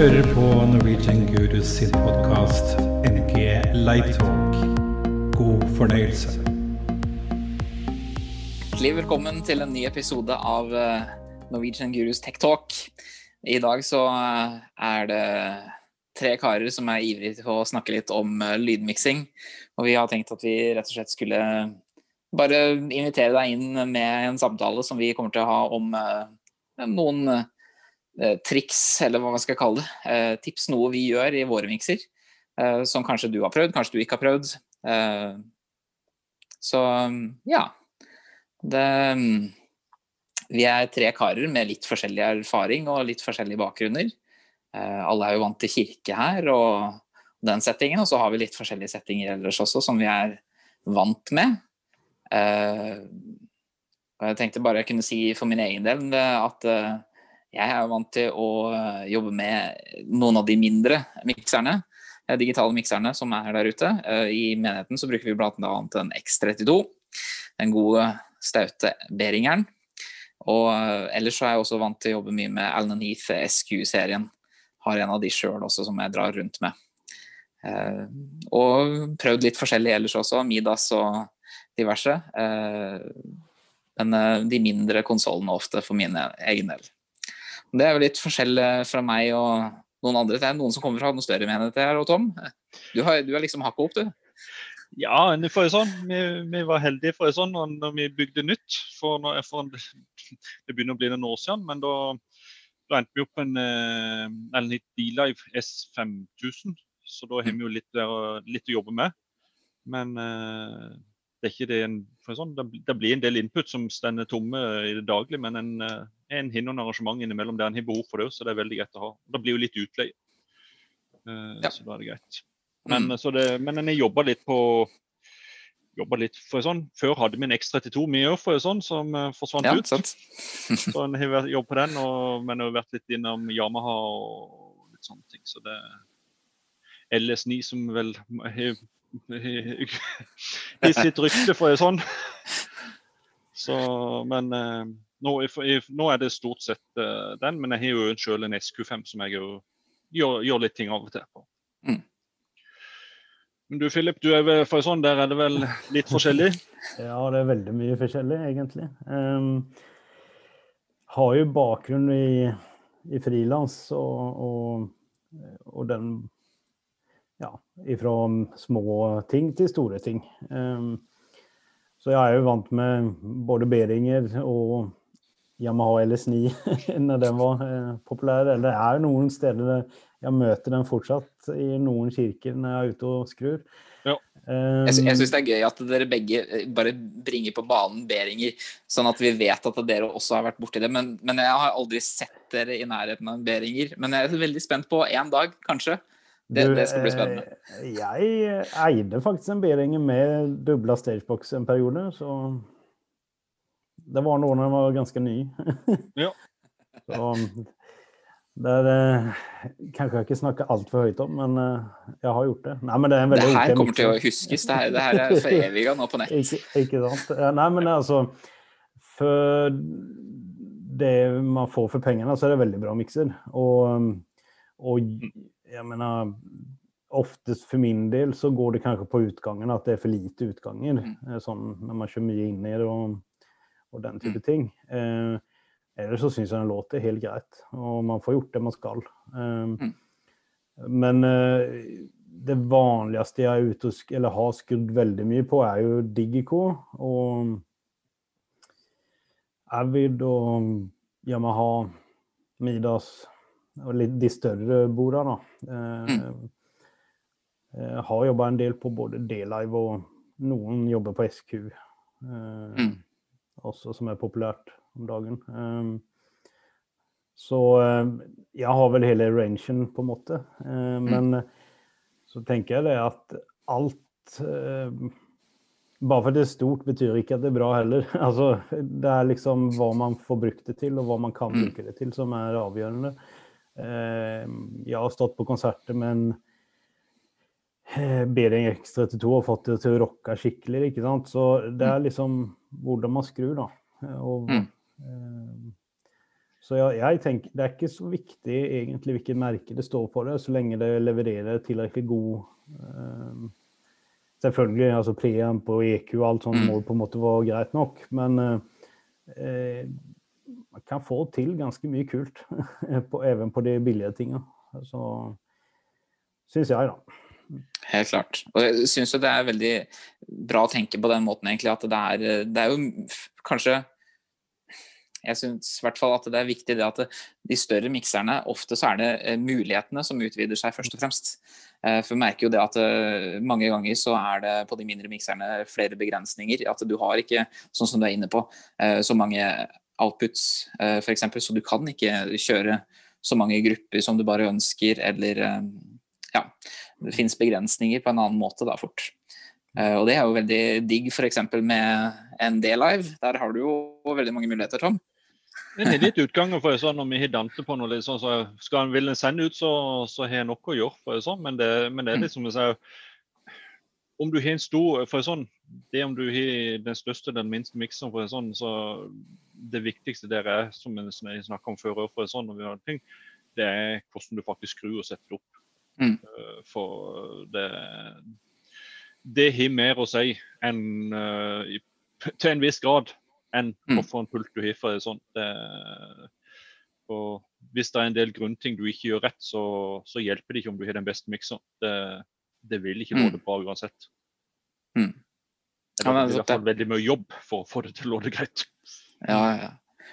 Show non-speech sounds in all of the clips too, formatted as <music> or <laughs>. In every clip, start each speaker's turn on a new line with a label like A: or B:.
A: hører på Norwegian Gurus sin podkast NG Livetalk. God fornøyelse.
B: Hjertelig velkommen til en ny episode av eh, Norwegian Gurus Tech Talk. I dag så eh, er det tre karer som er ivrige til å snakke litt om eh, lydmiksing. Og vi har tenkt at vi rett og slett skulle bare invitere deg inn med en samtale som vi kommer til å ha om noen triks, eller hva man skal kalle det. Eh, tips noe vi gjør i våre mikser, eh, som kanskje du har prøvd, kanskje du ikke har prøvd. Så ja. Det Vi er tre karer med litt forskjellig erfaring og litt forskjellige bakgrunner. Alle er jo vant til kirke her og den settingen, og så har vi litt forskjellige settinger ellers også som vi er vant med. Jeg tenkte bare jeg kunne si for min egen del at jeg er vant til å eh, jobbe med noen av de mindre mikserne, eh, digitale mikserne som er der ute. Eh, I menigheten så bruker vi bl.a. en X32, den gode, staute Beringeren. Og ellers så er jeg også vant til å jobbe mye med Alan Heath SQ-serien. Har en av de sjøl også som jeg drar rundt med. og prøvd litt forskjellig ellers også, Midas og diverse. men de mindre konsollene ofte for min egen del. Det er jo litt forskjell fra meg og noen andre. Det er noen som kommer fra noen større menigheter her, og Tom. Du, har, du er liksom hakket opp, du.
C: Ja, i sånn, vi, vi, var heldige for sånn når vi bygde nytt. For, når, for en, det begynner å bli noen år siden, men da, da endte vi opp med en en D-Live S5000. Så da har vi jo litt, litt, å jobbe med. Men uh, det det en, sånn, det, blir en del input som stender tomme i det daglige, men en, eh, en hinner under arrangement innimellom der en har behov for det, så det er veldig greit å ha. Det blir jo litt utleie, uh, ja. så da er det greit. Men, mm. det, men en har jobba litt på jobba litt for sånn. Før hadde vi en X32 mye for sånn, som forsvant ja, ut. <laughs> så en har jobbet på den, og, men har vært litt innom Yamaha og litt sånne ting. Så det LS9 som vel har i sitt rykte, for å det sånn. Så, men eh, nå, nå, er det stort sett uh, den. Men jeg har jo selv en SQ5 som jeg jo gjør, gjør, litt ting av og til på. Mm. Men du Philip, du er vel for sånn, der er det vel litt forskjellig? <laughs>
D: ja, det er veldig mye forskjellig, egentlig. Um, har jo bakgrunn i, i frilans og, og, og den ja, ifra små ting til store ting. Um, så jeg er jo vant med både Beringer og Yamaha LS9 <laughs> når den var uh, populær. Eller det er noen steder jeg møter den fortsatt, i noen kirker når jeg er ute og skrur.
B: Ja. Um, jeg jeg syns det er gøy at dere begge eh, bare bringer på banen Beringer, sånn at vi vet at dere også har vært borti det. Men, men jeg har aldri sett dere i nærheten av en Beringer. Men jeg er veldig spent på en dag, kanskje. Det, det, skal bli spennende.
D: Eh, jeg eide faktisk en Behringer med dubla stagebox en periode, så det var når den var ganske ny. ja. <laughs> så der eh, kanskje jeg ikke snakker altfor høyt om, men eh, jeg har gjort det. Nei, men det, er en
B: det her kommer til å huskes. Det her, det her er foreviga nå på nett.
D: ikke, ikke sant. Nei, men altså For det man får for pengene, så er det veldig bra mikser. Og, og jeg mener Oftest for min del så går det kanskje på utgangen, at det er for lite utganger. Mm. Sånn når man kjører mye inn i det og, og den type mm. ting. Eh, ellers så syns jeg den låter helt greit, og man får gjort det man skal. Eh, mm. Men eh, det vanligste jeg er ute og eller har skrudd veldig mye på, er jo Digico og Avid og Yamaha, Midas og litt de større bordene. Eh, mm. Eh, har jobba en del på både D-Live og noen jobber på SQ. Eh, mm. Også som er populært om dagen. Så jeg har vel hele rangen, på en måte. Eh, mm. Men så tenker jeg det at alt bare for det er stort, betyr ikke at det er bra heller. <laughs> Altså, det er liksom hva man får brukt det til, og hva man kan mm. bruke det til, som er avgjørende. Ehm, jeg har stått på konserter men en eh, Bering X32 og fått det til å rocke skikkelig. ikke sant? Så det er mm. liksom hvordan man skrur, da. Og, mm. Ehm, Så jeg, jeg tenker, det er ikke så viktig egentlig hvilket merke det står på det, så lenge det levererer tilrekkelig god um, Selvfølgelig, altså preamp og EQ og alt sånt
B: Mm.
D: må på en måte være greit nok, men eh, man kan få til ganske mye kult, <laughs> på, even på de billige tingene. Så syns jeg, da.
B: Helt klart. Og jeg syns jo det er veldig bra å tenke på den måten, egentlig. At det er, det er jo kanskje Jeg syns i hvert fall at det er viktig det at de større mikserne ofte så er det eh, mulighetene som utvider seg, først og fremst. Eh, For vi merker jo det at eh, mange ganger så er det på de mindre mikserne flere begrensninger. At du har ikke, sånn som du er inne på, så mange outputs, eh, f.eks. Så du kan ikke kjøre så mange grupper som du bare ønsker, eller eh, ja, det finnes begrensninger på en annen måte da fort. Eh, og det er jo veldig digg f.eks. med en D-live. Der har du jo veldig mange muligheter, Tom.
C: Det er litt utganger for sånn, når vi har Dante på noe sånn, så skal en vil en sende ut, så, så har en nok å gjøre. for sånn, Men det, men det er litt som er sier, om du har en stor for sånn, det om du har den største den minste mikseren, for en sånn, så det viktigste der er, som jeg snakka om før, for sånn, når vi har ting, det er hvordan du faktisk skrur og setter det opp.
B: Mm.
C: Eh, For det det har mer å si enn eh, i- til en viss grad enn
B: Mm.
C: hvorfor en pult du har. for sånn. Det, og hvis det er en del grunnting du ikke gjør rett, så, så hjelper det ikke om du har den beste mikseren. Det, vil ikke
B: Mm.
C: det bra uansett.
B: Mm.
C: Det
B: Ja,
C: er i hvert fall veldig mye jobb for å få det til å låne greit.
B: Ja, ja.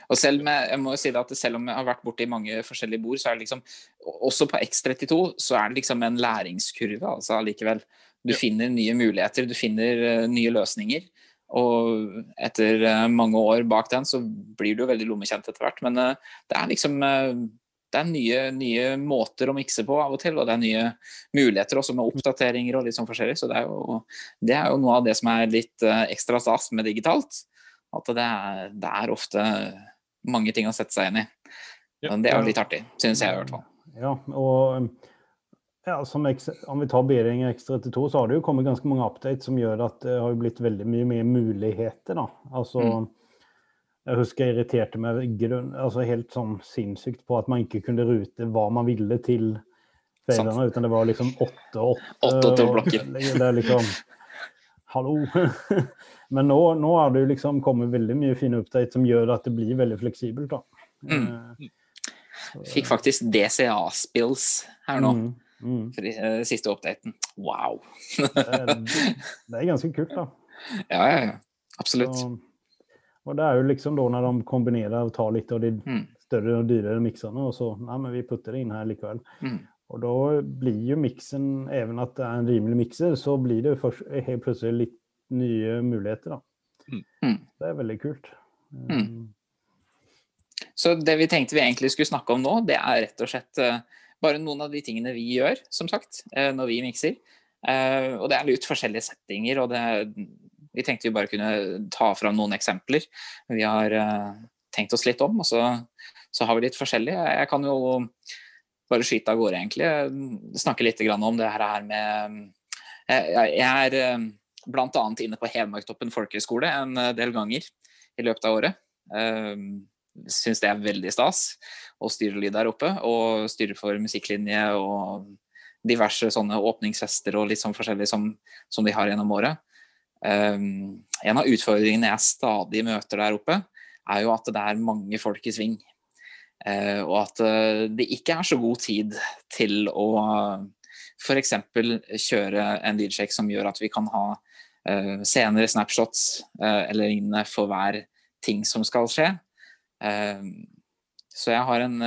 B: Og selv med, jeg må jo si det at selv om jeg har vært borti mange forskjellige bord, så er det liksom Også på X32 så er det liksom en læringskurve, altså allikevel. Du
C: Ja.
B: finner nye muligheter, du finner uh, nye løsninger. Og etter uh, mange år bak den, så blir du jo veldig lommekjent etter hvert. Men uh, det er liksom det er nye, nye måter å mikse på av og til, og det er nye muligheter også med oppdateringer og litt sånn forskjellig. Så det er jo, det er jo noe av det som er litt eh, ekstra stas med digitalt. At det er, det er ofte mange ting å sette seg inn i. Men det er jo litt artig, syns jeg i hvert fall.
D: Ja, og ja, som om vi tar Behringer X32, så har det jo kommet ganske mange updates som gjør at det har blitt veldig mye mer muligheter. da. Altså,
B: Mm.
D: Jeg husker jeg irriterte meg grunn, altså helt sånn sinnssykt på at man ikke kunne rute hva man ville til
B: feilene,
D: fedrene, uten det var liksom åtte og åtte.
B: Blokker. <laughs>
D: Det er liksom Hallo! <laughs> Men nå, nå har det jo liksom kommet veldig mye fine updates som gjør at det blir veldig fleksibelt. da.
B: Mm.
D: Eh,
B: Fikk faktisk DCA-spills her nå,
D: mm, mm.
B: for eh, siste oppdaten. Wow!
D: Det er, det er ganske kult, da. <laughs>
B: Ja, ja, ja. Absolutt.
D: Så, og det er jo liksom da når de kombinerer og tar litt av de
B: Mm.
D: større og dyrere mikserne, og så nei, men vi putter det inn her likevel.
B: Mm.
D: Og da blir jo miksen, even at det er en rimelig mikser, så blir det først, helt plutselig litt nye muligheter. da.
C: Mm.
B: Mm.
D: Det er veldig kult.
B: Mm.
D: Um,
B: Så det vi tenkte vi egentlig skulle snakke om nå, det er rett og slett eh, bare noen av de tingene vi gjør, som sagt, eh, når vi mikser. Eh, og det er litt forskjellige settinger, og det, vi tenkte vi bare kunne ta fram noen eksempler. Vi har eh, tenkt oss litt om, og så, så har vi litt forskjellig. Jeg kan jo bare skyte av gårde, egentlig. Snakke litt om det her med eh, Jeg er eh, bl.a. inne på Hedmarktoppen folkehøgskole en del ganger i løpet av året. Syns det er veldig stas å styre lyd der oppe, og styre for musikklinje og diverse sånne åpningsfester og litt sånn forskjellig som, som de har gjennom året. Um, en av utfordringene jeg stadig møter der oppe, er jo at det er mange folk i sving. Eh, og at eh, det ikke er så god tid til å f.eks. kjøre en lydsjekk som gjør at vi kan ha eh, senere snapshots eller lignende for hver ting som skal skje. Eh, så jeg har en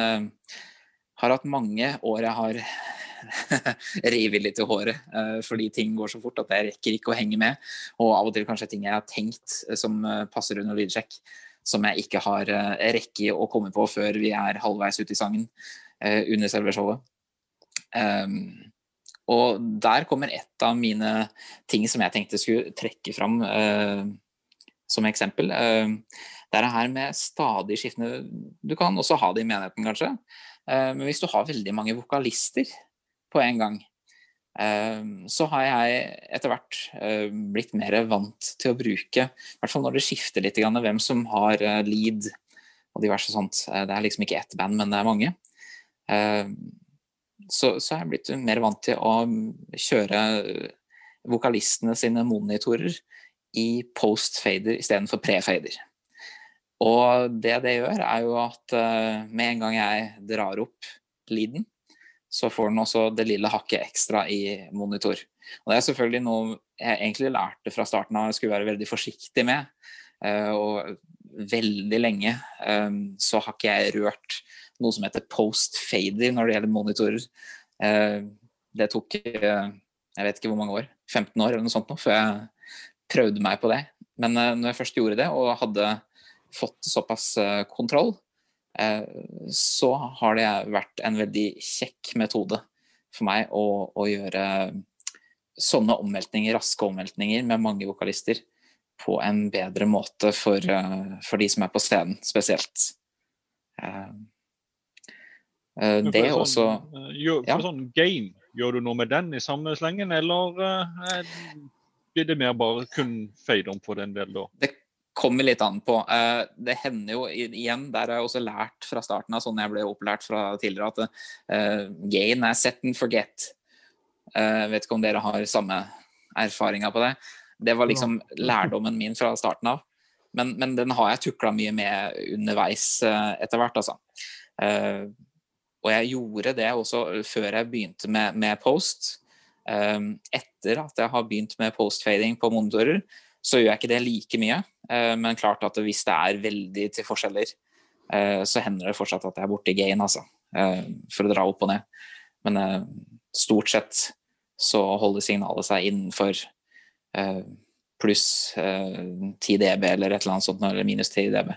B: har hatt mange år jeg har <laughs> revet litt i håret eh, fordi ting går så fort at jeg rekker ikke å henge med. Og av og til kanskje ting jeg har tenkt eh, som eh, passer under lydsjekk, som jeg ikke har rekke å komme på før vi er halvveis ute i sangen under selve showet. Um, og der kommer et av mine ting som jeg tenkte skulle trekke fram som eksempel. Eh, det er det her med stadig skiftende Du kan også ha det i menigheten, kanskje. Eh, men hvis du har veldig mange vokalister på en gang, eh, så har jeg etter hvert eh, blitt mer vant til å bruke, i hvert fall når det skifter litt, hvem som har eh, lead og diverse sånt. Eh, det er liksom ikke ett band, men det er mange. Eh, så, er jeg blitt mer vant til å kjøre vokalistene sine monitorer i post-fader istedenfor pre-fader. Og det det gjør, er jo at uh, med en gang jeg drar opp leaden, så får den også det lille hakket ekstra i monitor. Og det er selvfølgelig noe jeg egentlig lærte fra starten av jeg skulle være veldig forsiktig med. Uh, og veldig lenge um, så har ikke jeg rørt noe som heter post-fader når det gjelder monitorer. Uh, det tok jeg vet ikke hvor mange år, 15 år eller noe sånt nå, før jeg prøvde meg på det. Men når jeg først gjorde det og hadde fått såpass eh, kontroll, eh, så har det vært en veldig kjekk metode for meg å, å gjøre sånne omveltninger, raske omveltninger med mange vokalister på en bedre måte for, eh, for de som er på scenen, spesielt. Det er også
C: gjør, ja. sånn game, gjør du noe med den i samme slengen, eller blir det mer bare kun fade om på den delen da?
B: Det kommer litt an på. Uh, det hender jo igjen, der har jeg også lært fra starten av, sånn jeg ble opplært fra tidligere, at uh, gain er set and forget. Uh, vet ikke om dere har samme erfaringer på det. Det var liksom <laughs> lærdommen min fra starten av. Men, men den har jeg tukla mye med underveis etter hvert, altså. og jeg gjorde det også før jeg begynte med, med post. etter at jeg har begynt med postfading på monitorer, så gjør jeg ikke det like mye. Eh, men klart at hvis det er veldig til forskjeller, eh, så hender det fortsatt at jeg er borti gain, altså. Eh, for å dra opp og ned. Men stort sett så holder signalet seg innenfor pluss 10 dB eller et eller annet sånt, eller minus 10 dB.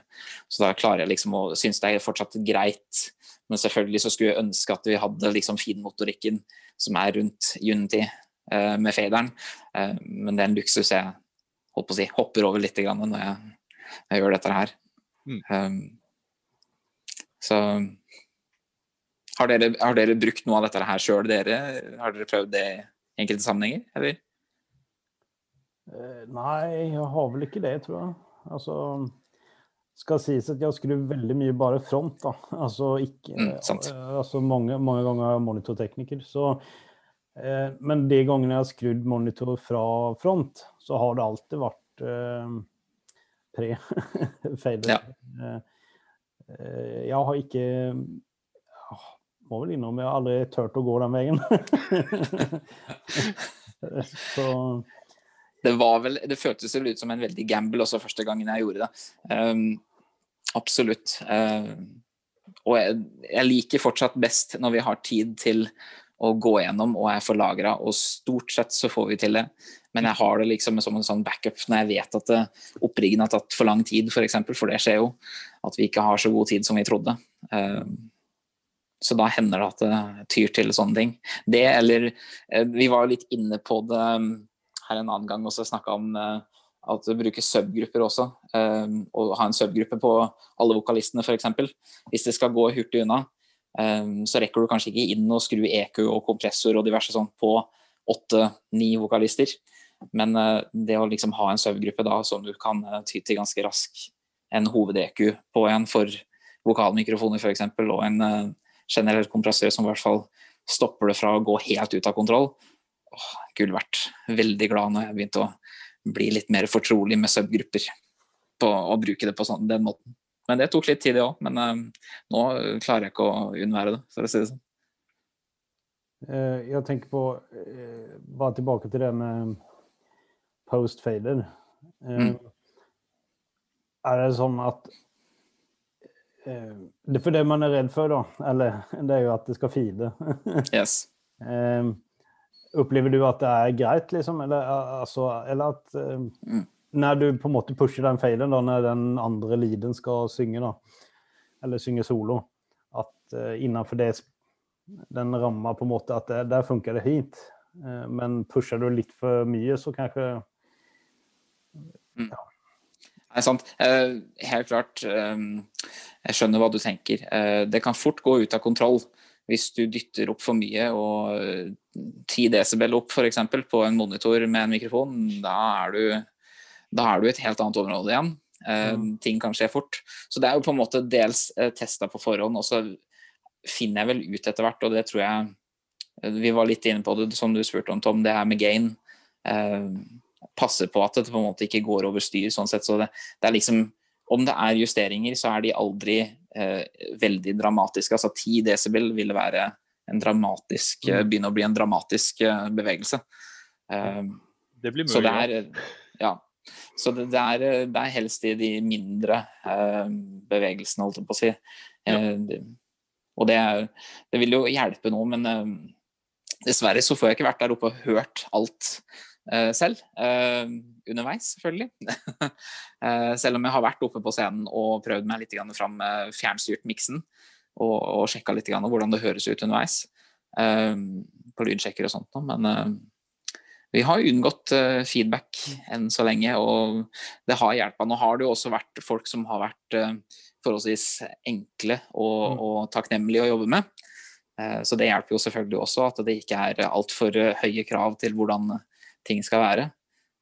B: Så da klarer jeg liksom å synes det er fortsatt greit. Men selvfølgelig så skulle jeg ønske at vi hadde liksom finmotorikken som er rundt Unity med faderen. men det er en luksus jeg holdt på å si, hopper over litt når jeg, jeg gjør dette her. Mm. Um, så har dere, har dere, brukt noe av dette her sjøl, dere? Har dere prøvd det i enkelte sammenhenger, eller?
D: Uh, nei, jeg har vel ikke det, tror jeg. Altså skal sies at jeg skrur veldig mye bare front, da. Altså ikke mm, uh, altså mange, mange ganger monitortekniker. Så Eh, men de gangene jeg har skrudd monitor fra front, så har det alltid vært eh, pre-fader. <laughs> Ja. Eh, eh, jeg har ikke Må vel innom, jeg har aldri turt å gå den veien. <laughs>
B: så det var vel Det føltes vel ut som en veldig gamble også første gangen jeg gjorde det. Um, absolutt. Um, og jeg, jeg, liker fortsatt best når vi har tid til å gå gjennom og er forlagra, og stort sett så får vi til det. Men jeg har det liksom som en sånn backup når jeg vet at oppriggen har tatt for lang tid, f.eks., for, eksempel, for det skjer jo. At vi ikke har så god tid som vi trodde. Eh, så da hender det at det tyr til sånne ting. Det eller eh, Vi var jo litt inne på det um, her en annen gang også, snakka om eh, at du bruker subgrupper også. Og ha en subgruppe på alle vokalistene, f.eks. Hvis det skal gå hurtig unna. Um, så rekker du kanskje ikke inn og skru EQ og kompressor og diverse sånn på åtte-ni vokalister. Men uh, det å liksom ha en subgruppe da som du kan uh, ty til ganske rask en hoved-EQ på en for vokalmikrofoner f.eks., og en uh, generell kompressør som i hvert fall stopper det fra å gå helt ut av kontroll. Åh, gull verdt. Veldig glad når jeg begynte å bli litt mer fortrolig med subgrupper. På å bruke det på sånn, den måten. Men det tok litt tid, det òg. Men uh, nå klarer jeg ikke å unnvære det, for å si det sånn.
D: Uh, jeg tenker på uh, Bare tilbake til det med post-fader. Mm. Er det sånn at det For det man er redd for, da, eller, <laughs> det er jo at det skal feede. <laughs>
B: yes.
D: Opplever du at det er greit, liksom? Eller, altså, eller at mm når du på en måte pusher den feilen, da, når den andre leaden skal synge, da, eller synge solo, at uh, innenfor det, den ramma på en måte at det, der funker det fint. Uh, men pusher du litt for mye, så kanskje
B: mm. ja. Er sant. Uh, helt klart. Um, jeg skjønner hva du tenker. Uh, det kan fort gå ut av kontroll hvis du dytter opp for mye og 10 desibel opp f.eks. på en monitor med en mikrofon. Da er du da er du i et helt annet område igjen. Eh,
D: Mm.
B: Ting kan skje fort. Så det er jo på en måte dels uh, testa på forhånd, og så finner jeg vel ut etter hvert, og det tror jeg uh, Vi var litt inne på det som du spurte om, Tom, det her med gain. Eh, passer på at det på en måte ikke går over styr, sånn sett. Så det, det er liksom Om det er justeringer, så er de aldri eh, veldig dramatiske. Altså 10 desibel ville være en dramatisk eh,
D: Mm.
B: Begynne å bli en dramatisk eh, bevegelse. Eh,
C: Det blir mulig.
B: så det er Ja. Så det, det, er, det er helst i de mindre eh, bevegelsene, holdt jeg på å si. Eh, det, og det, det vil jo hjelpe noe, men eh, dessverre så får jeg ikke vært der oppe og hørt alt eh, selv. Eh, underveis, selvfølgelig. <laughs> eh, selv om jeg har vært oppe på scenen og prøvd meg litt fram med fjernstyrt miksen. Og, og sjekka litt hvordan det høres ut underveis. Eh, på lydsjekker og sånt noe. Men eh, vi har unngått eh, feedback enn så lenge, og det har hjulpet. Nå har det jo også vært folk som har vært eh, forholdsvis enkle og,
D: Mm.
B: og takknemlige å jobbe med. Eh, Så det hjelper jo selvfølgelig også at det ikke er altfor høye krav til hvordan ting skal være.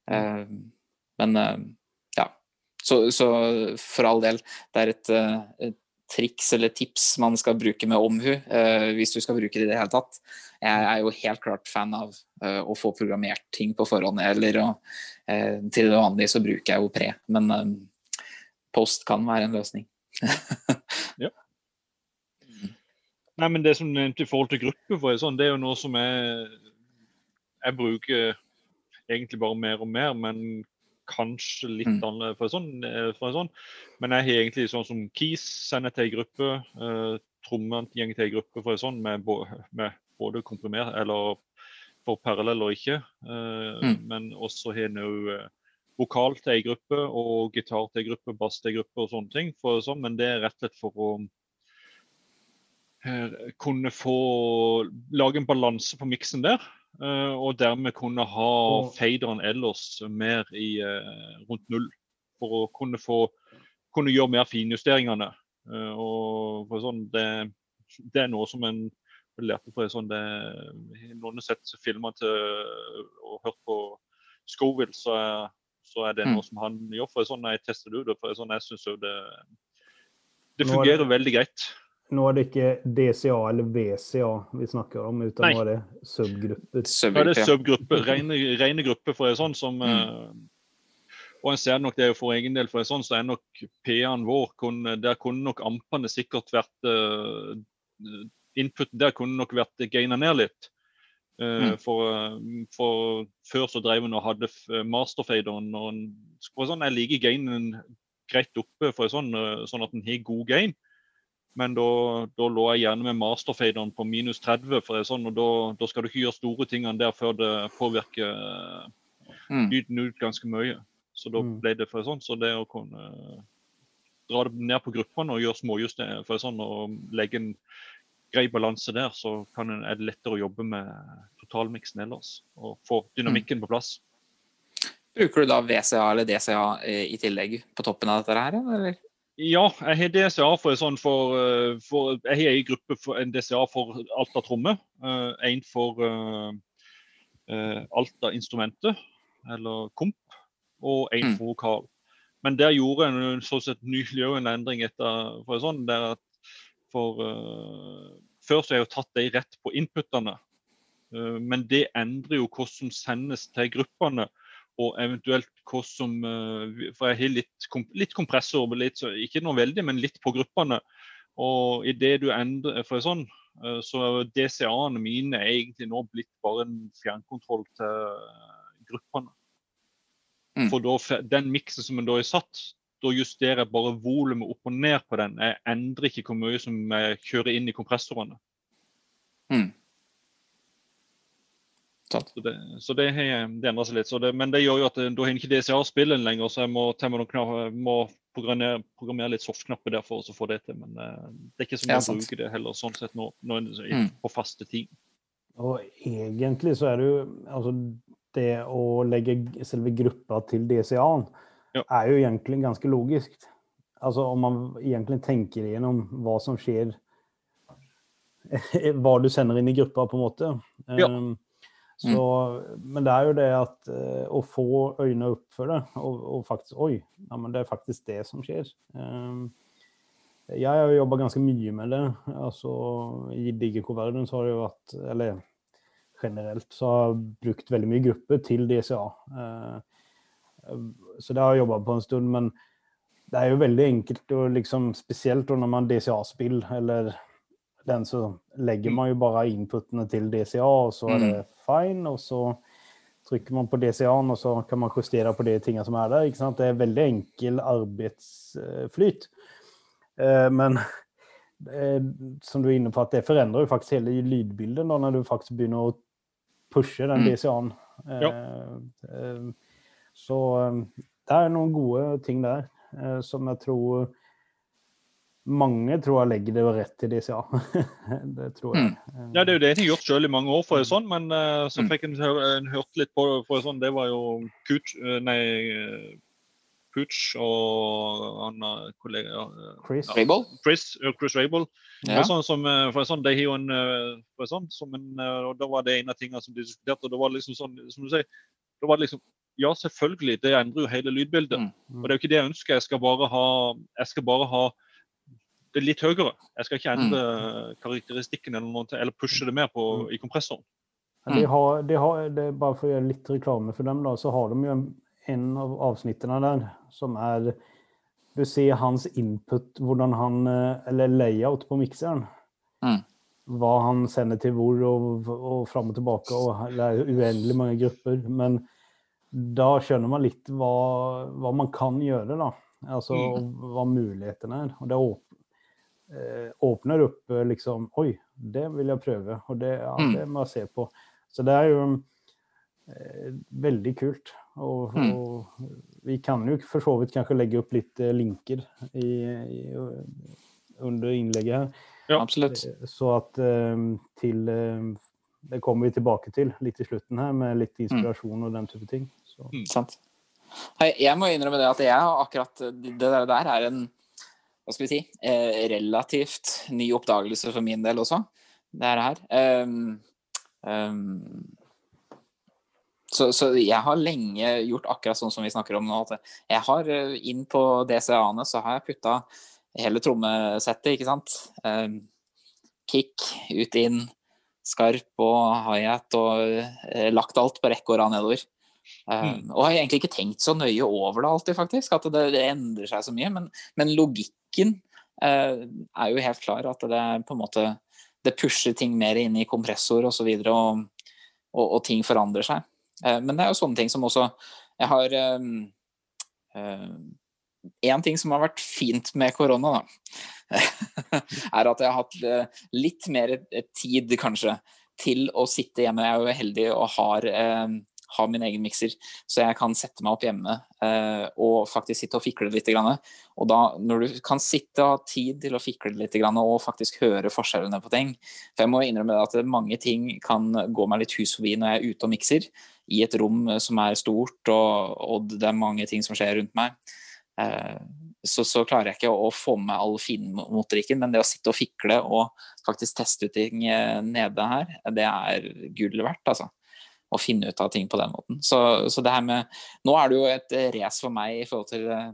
B: Eh, Men ja. Så, så for all del, det er et, et triks eller tips man skal bruke med omhu, hvis du skal bruke det i det hele tatt. Jeg er jo helt klart fan av å få programmert ting på forhånd, eller å, eh, til det vanlige så bruker jeg jo pre, men eh, post kan være en løsning. <laughs> ja.
C: Nei, men Det som du nevnte i forhold til gruppe, for sånn, det er jo noe som jeg, jeg bruker egentlig bare mer og mer, men kanskje litt
B: Mm.
C: annerledes. For sånn, eh, for sånn. Men jeg har egentlig sånn som Keys sender til ei gruppe, uh, trommene går til ei gruppe for sånn, med, med både komprimert eller for parallell og ikke. Eh,
B: Mm.
C: Men også har en òg uh, vokal til ei gruppe og gitar til ei gruppe, bass til ei gruppe og sånne ting. For sånn, men det er rett og slett for å eh, kunne få lage en balanse på miksen der. eh, og dermed kunne ha faderen ellers mer i eh, rundt null. For å kunne få kunne gjøre mer finjusteringene. Eh, og for sånn, det, det er noe som en lærte på sånn, det, Noen har sett filmer til og hørt på Scoville, så er, så er det
B: Mm.
C: noe som han gjør. for sånn, Jeg tester det ut, for sånn, jeg synes jo det det
D: Nå er det-
C: fungerer veldig greit.
D: Nå er det ikke DCA eller VCA vi snakker om, utan
C: Nei.
D: nå er det subgrupper.
C: Er det
B: Subgruppe, ja.
C: subgrupper, <laughs> rene, rene grupper for en sånn som
B: Mm.
C: eh, Og en ser nok det er for egen del, for en sånn så er nok P-en vår Der kunne nok ampene sikkert vært uh, Inputen der kunne nok vært gaina ned litt. Eh,
B: Mm.
C: for, eh, for før så drev hun og hadde masterfaderen og en, sånn, Jeg liker gainen greit oppe, for sånn, eh, sånn at en har god gain. Men da, da lå jeg gjerne med masterfaderen på minus 30, for sånn, og da, da skal du ikke gjøre store tingene der før det påvirker
B: Mm.
C: lyden ut ganske mye. Så da
D: Mm.
C: ble det for sånn, så det å kunne dra det ned på gruppene og gjøre småjusteringer for sånn, og legge en grei balanse der, så kan en, er det lettere å jobbe med totalmiksen ellers. Og få dynamikken på plass.
B: Bruker du da VCA eller DCA eh, i tillegg på toppen av dette her, eller?
C: Ja, jeg har DCA for, sånn for, eh, for Jeg har en gruppe for en DCA for Alta tromme. eh, En for Alta instrumentet, eller komp, og en
B: Mm.
C: for vokal. Men der gjorde en sånn sett nylig en endring etter for sånn, der at for uh, Før så har jeg jo tatt de rett på inputene. Uh, men det endrer jo hva som sendes til gruppene og eventuelt hva som uh, For jeg har litt, kom, litt kompressor, litt, så- ikke noe veldig, men litt på gruppene. Og idet du endrer for sånn, så DCA-ene mine er egentlig nå blitt bare en fjernkontroll til gruppene.
B: Mm.
C: For da, den miksen som en da har satt, da justerer jeg bare volumet opp og ned på den. Jeg endrer ikke hvor mye som jeg kjører inn i kompressorene.
B: Mm.
C: Så det, så det, har- det endrer seg litt. Så det, men det gjør jo at det, da har ikke DCA-spillen lenger, så jeg må, til noen knapp, må programmere, programmere litt soft-knapper der for å få det til. Men eh, det er ikke så
B: Ja,
C: mye å bruke det heller, sånn sett nå, nå er det
B: Mm.
C: på faste ting.
D: Og egentlig så er det jo altså Det å legge selve gruppa til DCA-en
C: Ja.
D: er jo egentlig ganske logisk. Altså om man egentlig tenker igjennom hva som skjer <laughs> Hva du sender inn i gruppa, på en måte.
C: Ja.
D: Um, Så, Men det er jo det at uh, å få øynene opp for det, og, og, faktisk Oi, ja, men det er faktisk det som skjer. Um, jeg har jo jobba ganske mye med det. altså I DigiCo-verdenen så har det jo vært Eller generelt så har jeg brukt veldig mye grupper til DCA. Uh, så det har jeg jobba på en stund. Men det er jo veldig enkelt, og liksom, spesielt når man DCA-spill eller den, så legger man jo bare inputene til DCA, og så er det mm. fine. Og så trykker man på DCA-en, og så kan man justere på de tingene som er der. ikke sant? Det er veldig enkel arbeidsflyt. Eh, men som du er inne på, at det forandrer jo faktisk hele lydbildet da, når du faktisk begynner å pushe den mm. DCA-en. Ja. Eh, eh, så det er noen gode ting der som jeg tror mange tror jeg legger det rett til DCA. <laughs> det tror jeg.
C: Mm. Ja, Det er jo det jeg har gjort selv i mange år, for sånn, men uh, så mm. fikk en, en hørt litt på det. for sånn, Det var jo Kuch, nei, Pooch og han kollega
B: Chris Rabel.
C: Chris, Chris Rabel. Ja. Sånn som, for sånn, de har jo en, for sånn, som en, og Da var det en av tingene som de diskuterte. og det var liksom sånn, som du sier, da var det liksom ja, selvfølgelig, det endrer jo hele lydbildet. Mm. Og det er jo ikke det jeg ønsker. Jeg skal bare ha, jeg skal bare ha det litt høyere. Jeg skal ikke endre mm. karakteristikken eller, noe, eller pushe det mer på, mm. i kompressoren.
D: De har, de har, det, bare for å gjøre litt reklame for dem, da, så har de jo en, en av avsnittene der som er Du ser hans input, hvordan han Eller layout på mikseren. Mm. Hva han sender til hvor, og, og fram og tilbake. og Det er uendelig mange grupper. Men da skjønner man litt hva, hva man kan gjøre, da. Altså mm. hva mulighetene er. Og det Eh, åpner opp eh, liksom Oi, det vil jeg prøve. Og det, ja, mm. det må jeg se på. Så det er jo eh, veldig kult. Og, mm. og, vi kan jo for så vidt kanskje legge opp litt eh, linker i, i, under innlegget her.
B: Ja, absolutt.
D: Så at eh, til Det kommer vi tilbake til litt i slutten her, med litt mm. inspirasjon og den type ting.
B: Mm, sant. Jeg må innrømme det at jeg har akkurat det der er en hva skal vi si, eh, relativt ny oppdagelse for min del også, det her. Um, um, så, så, jeg har lenge gjort akkurat sånn som vi snakker om nå. Jeg har eh, inn på DCA-ene så har jeg putta hele trommesettet, ikke sant. Um, kick, ut, inn, skarp og high-hat og uh, lagt alt på rekke og rad nedover. Um, og har egentlig ikke tenkt så nøye over det alltid, faktisk. At det, det endrer seg så mye. Men, men logikken eh, er jo helt klar. At det på en måte det pusher ting mer inn i kompressor osv. Og, så og, og, og ting forandrer seg. Eh, men det er jo sånne ting som også Jeg har Én eh, ting som har vært fint med korona, da, <laughs> er at jeg har hatt litt mer tid, kanskje, til å sitte hjemme. Jeg er jo heldig og har ha min egen mikser, så jeg kan sette meg opp hjemme eh, og faktisk sitte og fikle litt. Grann. Og da, når du kan sitte og ha tid til å fikle litt grann, og faktisk høre forskjellene på ting For jeg må innrømme at mange ting kan gå meg litt hus forbi når jeg er ute og mikser, i et rom som er stort, og, og det er mange ting som skjer rundt meg. Eh, så, så, klarer jeg ikke å få med all finmotorikken, men det å sitte og fikle og faktisk teste ut ting eh, nede her, det er gull verdt, altså å finne ut av ting på den måten. Så, så, det her med Nå er det jo et race for meg i forhold til eh,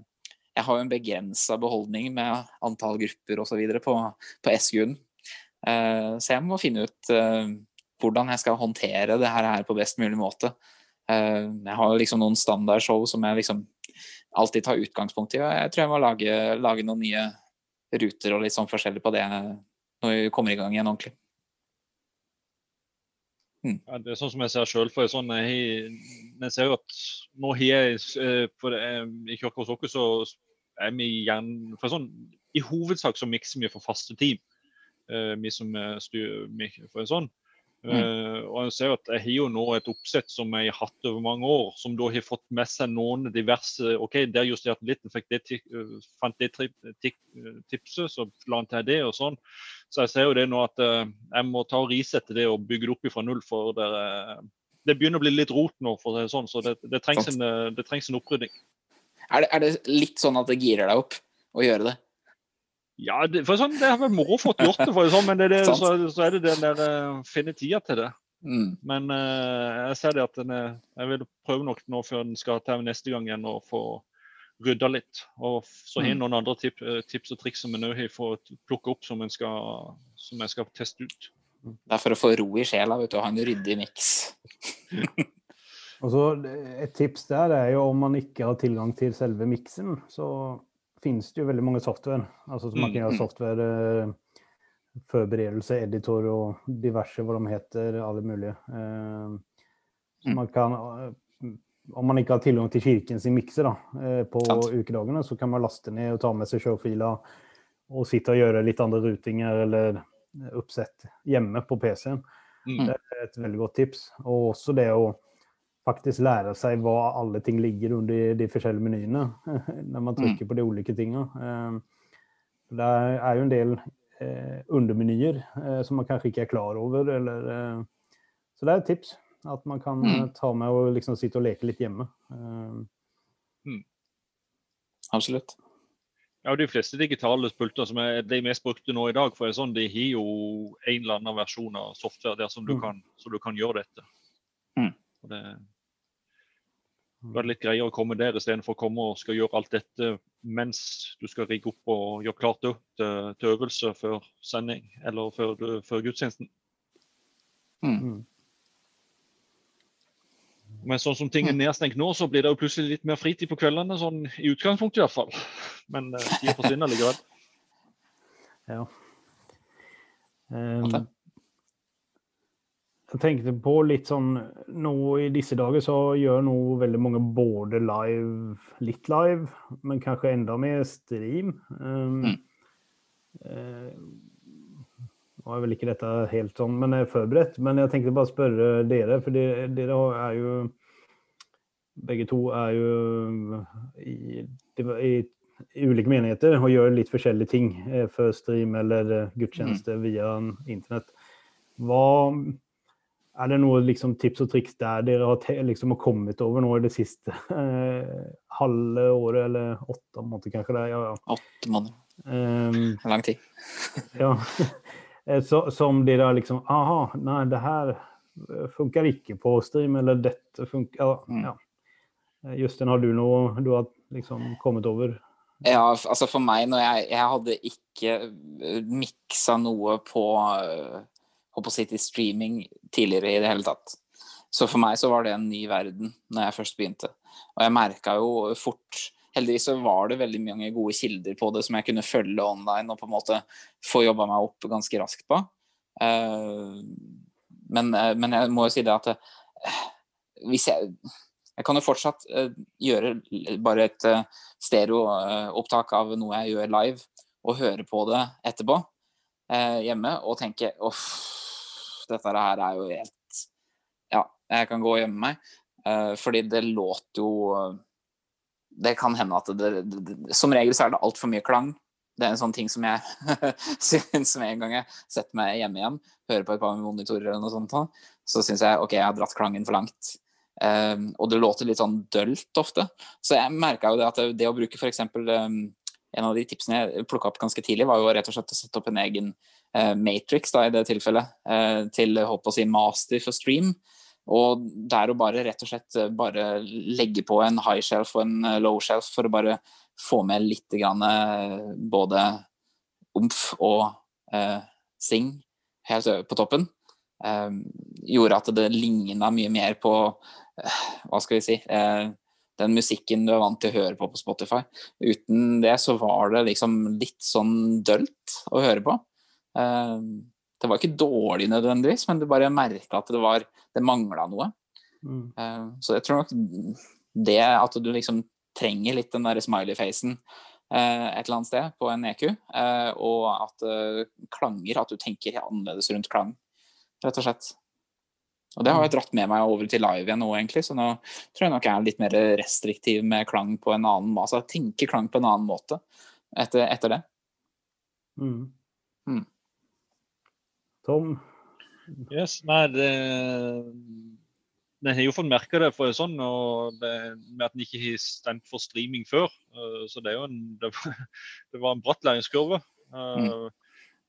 B: Jeg har jo en begrensa beholdning med antall grupper osv. på, på SGU-en. Uh, så jeg må finne ut uh, hvordan jeg skal håndtere det her på best mulig måte. Uh, jeg har liksom noen standardshow som jeg liksom alltid tar utgangspunkt i, og jeg tror jeg må lage, lage noen nye ruter og litt sånn forskjellig på det når vi kommer i gang igjen ordentlig.
C: Mm. Ja, det er sånn som jeg ser sjøl. For sånn, jeg, jeg ser at nå har jeg eh, for det, I Kirka hos dere så er vi gjerne for sånn, I hovedsak så mikser vi for faste team. Uh, vi som styrer for en sånn. Mm. Uh, og jeg ser at jeg har jo nå et oppsett som jeg har hatt over mange år, som da har fått med seg noen diverse OK, der justerte han litt, fikk det, fant det tipset, så la han til det og sånn. Så jeg ser jo det nå at jeg må ta og risette det og bygge det opp fra null. For det, det begynner å bli litt rot nå, for det sånn, så det, det, trengs en, det, trengs en, opprydding.
B: Er det, er det litt sånn at det girer deg opp å gjøre det?
C: Ja, det, for sånn, det har vært moro fått gjort det, for sånn, men det, det, <laughs> så, så, er det den der uh, finne tida til det.
B: Mm.
C: Men uh, jeg ser det at den er, jeg vil prøve nok nå før den skal til neste gang igjen og få rydda litt. Og så har jeg
B: Mm.
C: noen andre tip, eh, tips og triks som en nå har fått plukke opp som, en skal, som jeg skal teste ut.
B: Det er for å få ro i sjela vet du, og ha en ryddig miks. <laughs>
D: Og så Et tips der er jo om man ikke har tilgang til selve miksen, så finnes det jo veldig mange software. Altså så Man kan
C: Mm,
D: gjøre
B: mm.
D: software eh, forberedelse, editor og diverse hva de heter, alle mulige. Eh, så
B: Mm.
D: man kan, eh, om man ikke har tilgang til kirken sin mikser da, eh, på
B: Sant.
D: ukedagene, så kan man laste ned og ta med seg showfiler og sitte og gjøre litt andre rutinger eller oppsett hjemme på PC-en.
C: Mm.
D: Det er et veldig godt tips. Og også det å faktisk lære seg hva alle ting ligger under de forskjellige menyene <laughs> når man trykker på de ulike tingene. Eh, Det er jo en del eh, undermenyer eh, som man kanskje ikke er klar over. Eller, eh, så det er et tips. At man kan
B: Mm.
D: ta med og liksom sitte og leke litt hjemme. Mm.
B: Absolutt.
C: Ja, De fleste digitale pulter som er de mest brukte nå i dag, for det er sånn, de har jo en eller annen versjon av software der som du,
D: Mm.
C: kan, så du kan gjøre dette.
B: Mm.
C: Og det, da er det litt greiere å komme der istedenfor å komme og skal gjøre alt dette mens du skal rigge opp og gjøre klart opp til, til øvelse før sending eller før, før gudstjenesten.
D: mm.
C: Men sånn som ting er nedstengt nå, så blir det jo plutselig litt mer fritid på kveldene. sånn I utgangspunktet i hvert fall. Men uh, tida forsvinner likevel.
D: Ja. Um. Jeg tenkte på litt sånn Nå i disse dager så gjør nå veldig mange både live, litt live, men kanskje enda mer stream. Um,
B: Mm.
D: eh, nå er vel ikke dette helt sånn, men er forberedt. Men jeg tenkte bare spørre dere, for dere, dere er jo Begge to er jo i, i i ulike menigheter og gjør litt forskjellige ting eh, for stream eller gudstjeneste gudstjeneste via internett. Hva Er det noen liksom, tips og triks der dere har, liksom, kommet over nå i det siste eh, halve året, eller åtte måneder kanskje? Det, ja, ja.
B: Åtte måneder.
D: Um,
B: Lang tid. <laughs>
D: ja. Eh, Så, som de da liksom Aha, nei, det her eh, funker ikke på stream, eller dette funker ja,
B: Mm.
D: ja. Eh, Justin, har du noe du har liksom kommet over?
B: Ja, altså for meg, når jeg, jeg hadde ikke miksa noe på på å si til streaming tidligere i det hele tatt. Så for meg så var det en ny verden når jeg først begynte. Og jeg merka jo fort Heldigvis så var det veldig mange gode kilder på det som jeg kunne følge online og på en måte få jobba meg opp ganske raskt på. Eh, men, eh, men jeg må jo si det at eh, hvis jeg Jeg kan jo fortsatt gjøre bare et stereoopptak av noe jeg gjør live, og høre på det etterpå hjemme og tenke uff, dette her er jo helt Ja, jeg kan gå og gjemme meg. Uh, fordi det låter jo Det kan hende at det, det, det Som regel så er det altfor mye klang. Det er en sånn ting som jeg <laughs> syns med en gang jeg setter meg hjemme igjen, hører på et par monitorer eller noe sånt, så syns jeg OK, jeg har dratt klangen for langt. Um, og det låter litt sånn dølt ofte. Så jeg merka jo det at det, å bruke f.eks. Um, en av de tipsene jeg plukka opp ganske tidlig, var jo rett og slett å sette opp en egen matrix da, i det tilfellet, uh, til håper å si master for stream. Og der å bare rett og slett bare legge på en high shelf og en uh, low shelf for å bare få med litt grann, både omf og eh, sing helt på toppen. eh, gjorde at det ligna mye mer på eh, hva skal vi si eh, den musikken du er vant til å høre på på Spotify. Uten det så var det liksom litt sånn dølt å høre på. Eh, det var ikke dårlig nødvendigvis, men du bare merka at det var det mangla noe.
D: Mm.
B: Eh, så jeg tror nok det at du liksom trenger litt den der smiley-facen eh, et eller annet sted på en EQ, eh, og at klanger At du tenker annerledes rundt klang, rett og slett. Og det har jeg dratt med meg over til live igjen nå, egentlig, så nå tror jeg nok jeg er litt mer restriktiv med klang på en annen måte. Altså tenker klang på en annen måte etter, etter det.
D: Mm.
B: Mm.
D: Tom?
C: Yes, nei, det Vi har jo fått merke det for sånn, og det, med at en ikke har stemt for streaming før. eh, så det er jo en <laughs> Det, var- det var en bratt læringskurve. Mm.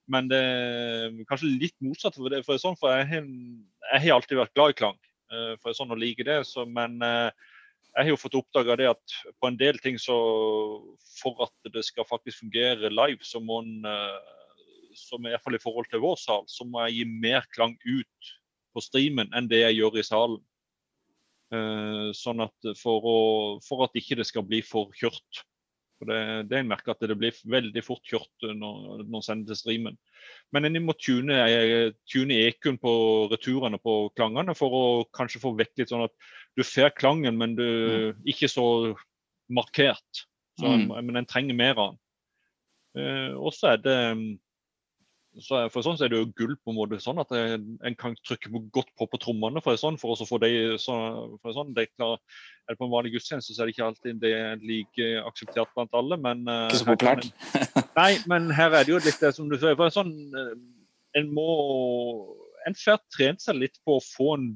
C: Men det er kanskje litt motsatt for det. For, sånn, for jeg, har, jeg, har, alltid vært glad i klang, uh, for sånn å like det. Så, men jeg har jo fått oppdaga det at på en del ting så For at det skal faktisk fungere live, så må en som i hvert fall i forhold til vår sal, så må jeg gi mer klang ut på streamen enn det jeg gjør i salen. sånn at for, å, for at ikke det skal bli for kjørt. For det, det er en merke at det blir veldig fort kjørt når, når sender til streamen. Men en må tune, tune EQ-en på returene på klangene for å kanskje få vekk litt sånn at du får klangen, men du mm. ikke så markert. Så, mm. Men en trenger mer av den. Eh, og så er det så for sånn så er det jo gull på en måte sånn at en kan trykke på godt på på trommene for, sånn, for å få de så, for sånn, de klar, er det På en vanlig gudstjeneste så er det ikke alltid det er like akseptert blant alle, men
B: eh, Ikke så populært?
C: nei, men her er det jo litt det som du sier. for sånn, eh, En må En får trent seg litt på å få en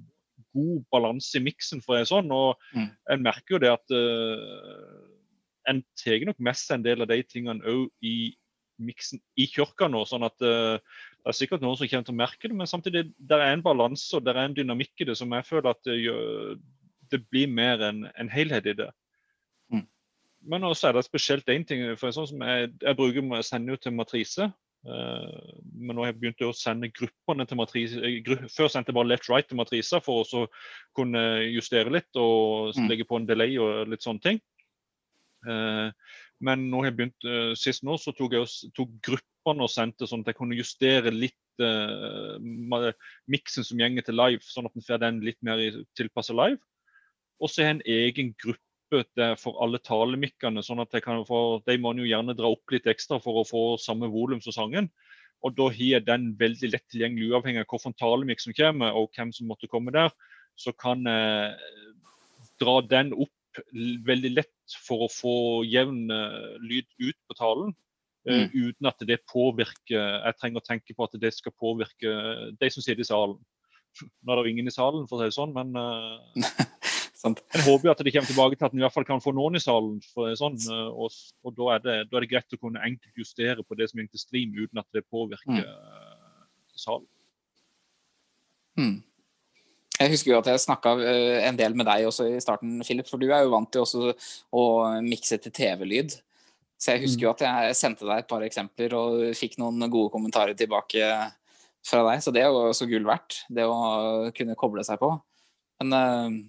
C: god balanse i miksen, for en sånn, og mm. en merker jo det at uh, en tar nok med seg en del av de tingene òg i miksen i kirka nå. sånn at uh, Det er sikkert noen som kommer til å merke det, men samtidig det er en balanse og det er en dynamikk i det som jeg føler at det, gjør, det blir mer en, en helhet i det. Mm. Men også er det spesielt én ting. for sånn som Jeg, jeg bruker, jeg sender jo til matrise. Uh, men nå har jeg begynt å sende gruppene til matrise. Gru, før sendte jeg bare left-right til matriser for å kunne justere litt og mm. legge på en delay og litt sånne ting. Uh, men nå har jeg begynt, uh, sist nå så tok jeg tok gruppene og sendte sånn at jeg kunne justere litt uh, miksen som gjenger til live, sånn at en får den litt mer tilpasset live. Og så har jeg en egen gruppe der for alle talemikkene, sånn at jeg kan få, de må jo gjerne dra opp litt ekstra for å få samme volum som sangen. Og da har jeg den veldig lett tilgjengelig, uavhengig av hvilken talemikk som kommer og hvem som måtte komme der. Så kan jeg dra den opp veldig lett for å få jevn uh, lyd ut på talen. Uh, mm. Uten at det påvirker Jeg trenger å tenke på at det skal påvirke de som sitter i salen. <laughs> Nå er det jo ingen i salen, for å si det sånn, men <laughs> jeg håper jo at det kommer tilbake til at en i hvert fall kan få noen i salen. for sånn, og, og da, er det, da, er det, greit å kunne enkelt justere på det som gikk til stream, uten at det påvirker mm. salen.
B: Mm. Jeg husker jo at jeg snakka eh, en del med deg også i starten, Philip, for du er jo vant til også å mikse til TV-lyd. Så jeg husker jo mm. at jeg sendte deg et par eksempler og fikk noen gode kommentarer tilbake fra deg. Så det er jo også gull verdt, det å kunne koble seg på. Men uh,